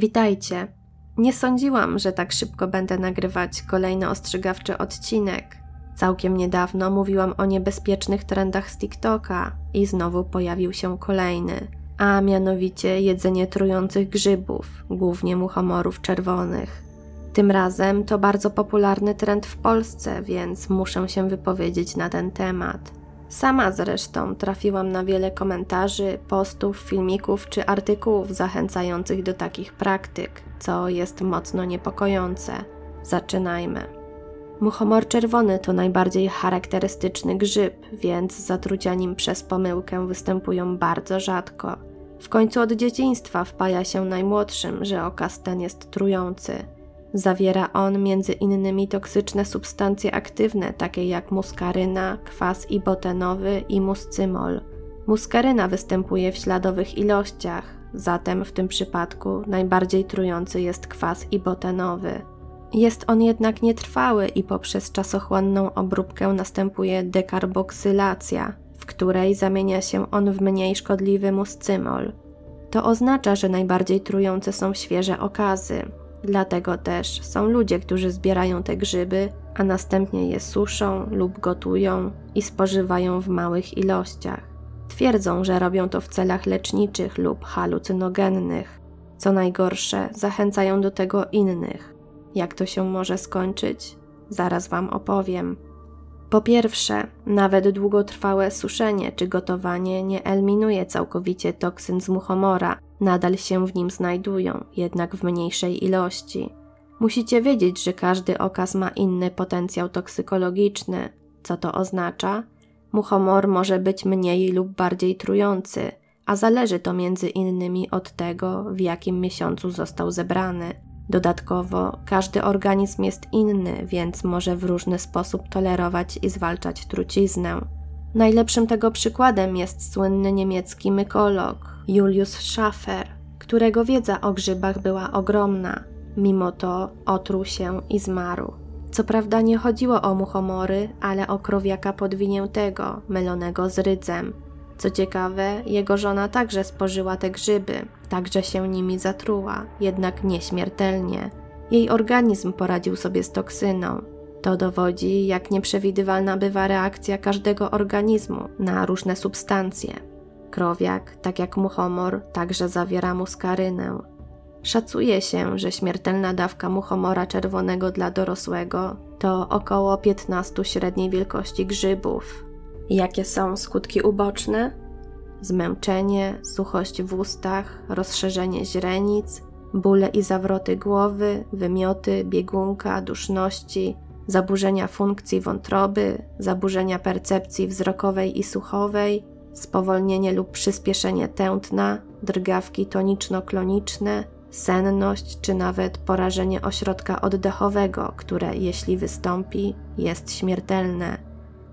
Witajcie. Nie sądziłam, że tak szybko będę nagrywać kolejny ostrzegawczy odcinek. Całkiem niedawno mówiłam o niebezpiecznych trendach z TikToka i znowu pojawił się kolejny, a mianowicie jedzenie trujących grzybów, głównie muchomorów czerwonych. Tym razem to bardzo popularny trend w Polsce, więc muszę się wypowiedzieć na ten temat. Sama zresztą trafiłam na wiele komentarzy, postów, filmików czy artykułów zachęcających do takich praktyk, co jest mocno niepokojące. Zaczynajmy. Muchomor czerwony to najbardziej charakterystyczny grzyb, więc zatrucia nim przez pomyłkę występują bardzo rzadko. W końcu od dzieciństwa wpaja się najmłodszym, że okaz ten jest trujący. Zawiera on między innymi toksyczne substancje aktywne, takie jak muskaryna, kwas ibotenowy i muscymol. Muskaryna występuje w śladowych ilościach, zatem w tym przypadku najbardziej trujący jest kwas ibotenowy. Jest on jednak nietrwały i poprzez czasochłonną obróbkę następuje dekarboksylacja, w której zamienia się on w mniej szkodliwy muscymol. To oznacza, że najbardziej trujące są świeże okazy, Dlatego też są ludzie, którzy zbierają te grzyby, a następnie je suszą lub gotują i spożywają w małych ilościach. Twierdzą, że robią to w celach leczniczych lub halucynogennych. Co najgorsze, zachęcają do tego innych. Jak to się może skończyć? Zaraz Wam opowiem. Po pierwsze, nawet długotrwałe suszenie czy gotowanie nie eliminuje całkowicie toksyn z muchomora, nadal się w nim znajdują, jednak w mniejszej ilości. Musicie wiedzieć, że każdy okaz ma inny potencjał toksykologiczny. Co to oznacza? Muchomor może być mniej lub bardziej trujący, a zależy to między innymi od tego, w jakim miesiącu został zebrany. Dodatkowo, każdy organizm jest inny, więc może w różny sposób tolerować i zwalczać truciznę. Najlepszym tego przykładem jest słynny niemiecki mykolog Julius Schaffer, którego wiedza o grzybach była ogromna. Mimo to otruł się i zmarł. Co prawda nie chodziło o muchomory, ale o krowiaka podwiniętego, mylonego z rydzem. Co ciekawe, jego żona także spożyła te grzyby, także się nimi zatruła, jednak nieśmiertelnie. Jej organizm poradził sobie z toksyną. To dowodzi, jak nieprzewidywalna bywa reakcja każdego organizmu na różne substancje. Krowiak, tak jak muchomor, także zawiera muskarynę. Szacuje się, że śmiertelna dawka muchomora czerwonego dla dorosłego to około 15 średniej wielkości grzybów. Jakie są skutki uboczne? Zmęczenie, suchość w ustach, rozszerzenie źrenic, bóle i zawroty głowy, wymioty, biegunka, duszności, zaburzenia funkcji wątroby, zaburzenia percepcji wzrokowej i słuchowej, spowolnienie lub przyspieszenie tętna, drgawki toniczno-kloniczne, senność czy nawet porażenie ośrodka oddechowego, które jeśli wystąpi, jest śmiertelne.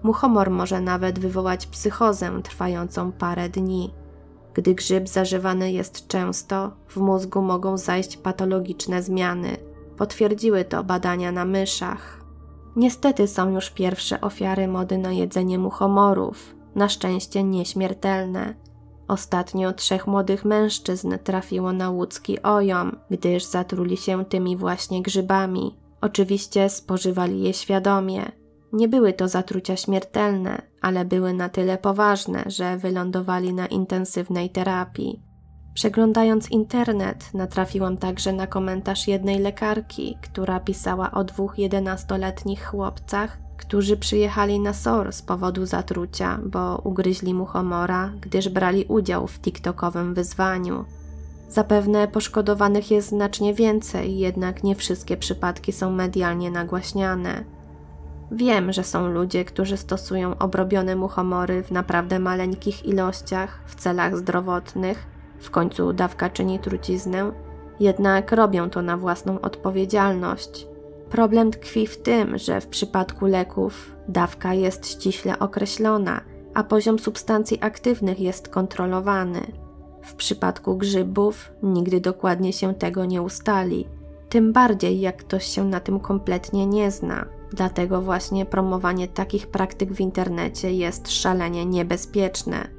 Muchomor może nawet wywołać psychozę trwającą parę dni. Gdy grzyb zażywany jest często, w mózgu mogą zajść patologiczne zmiany. Potwierdziły to badania na myszach. Niestety są już pierwsze ofiary mody na jedzenie muchomorów, na szczęście nieśmiertelne. Ostatnio trzech młodych mężczyzn trafiło na łódzki ojom, gdyż zatruli się tymi właśnie grzybami. Oczywiście spożywali je świadomie. Nie były to zatrucia śmiertelne, ale były na tyle poważne, że wylądowali na intensywnej terapii. Przeglądając internet, natrafiłam także na komentarz jednej lekarki, która pisała o dwóch jedenastoletnich chłopcach, którzy przyjechali na SOR z powodu zatrucia, bo ugryźli muchomora, gdyż brali udział w TikTokowym wyzwaniu. Zapewne poszkodowanych jest znacznie więcej, jednak nie wszystkie przypadki są medialnie nagłaśniane. Wiem, że są ludzie, którzy stosują obrobione muchomory w naprawdę maleńkich ilościach w celach zdrowotnych, w końcu dawka czyni truciznę, jednak robią to na własną odpowiedzialność. Problem tkwi w tym, że w przypadku leków dawka jest ściśle określona, a poziom substancji aktywnych jest kontrolowany. W przypadku grzybów nigdy dokładnie się tego nie ustali, tym bardziej jak ktoś się na tym kompletnie nie zna. Dlatego właśnie promowanie takich praktyk w internecie jest szalenie niebezpieczne.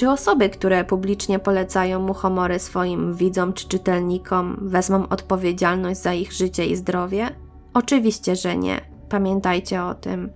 Czy osoby, które publicznie polecają mu homory swoim widzom czy czytelnikom, wezmą odpowiedzialność za ich życie i zdrowie? Oczywiście, że nie. Pamiętajcie o tym.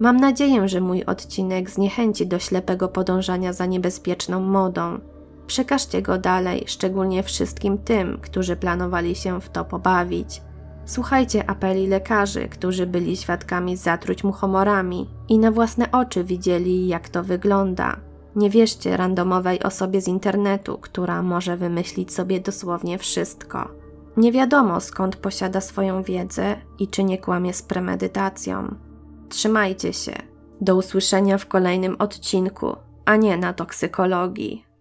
Mam nadzieję, że mój odcinek zniechęci do ślepego podążania za niebezpieczną modą. Przekażcie go dalej, szczególnie wszystkim tym, którzy planowali się w to pobawić. Słuchajcie apeli lekarzy, którzy byli świadkami zatruć muchomorami i na własne oczy widzieli, jak to wygląda. Nie wierzcie randomowej osobie z internetu, która może wymyślić sobie dosłownie wszystko. Nie wiadomo skąd posiada swoją wiedzę i czy nie kłamie z premedytacją. Trzymajcie się. Do usłyszenia w kolejnym odcinku, a nie na toksykologii.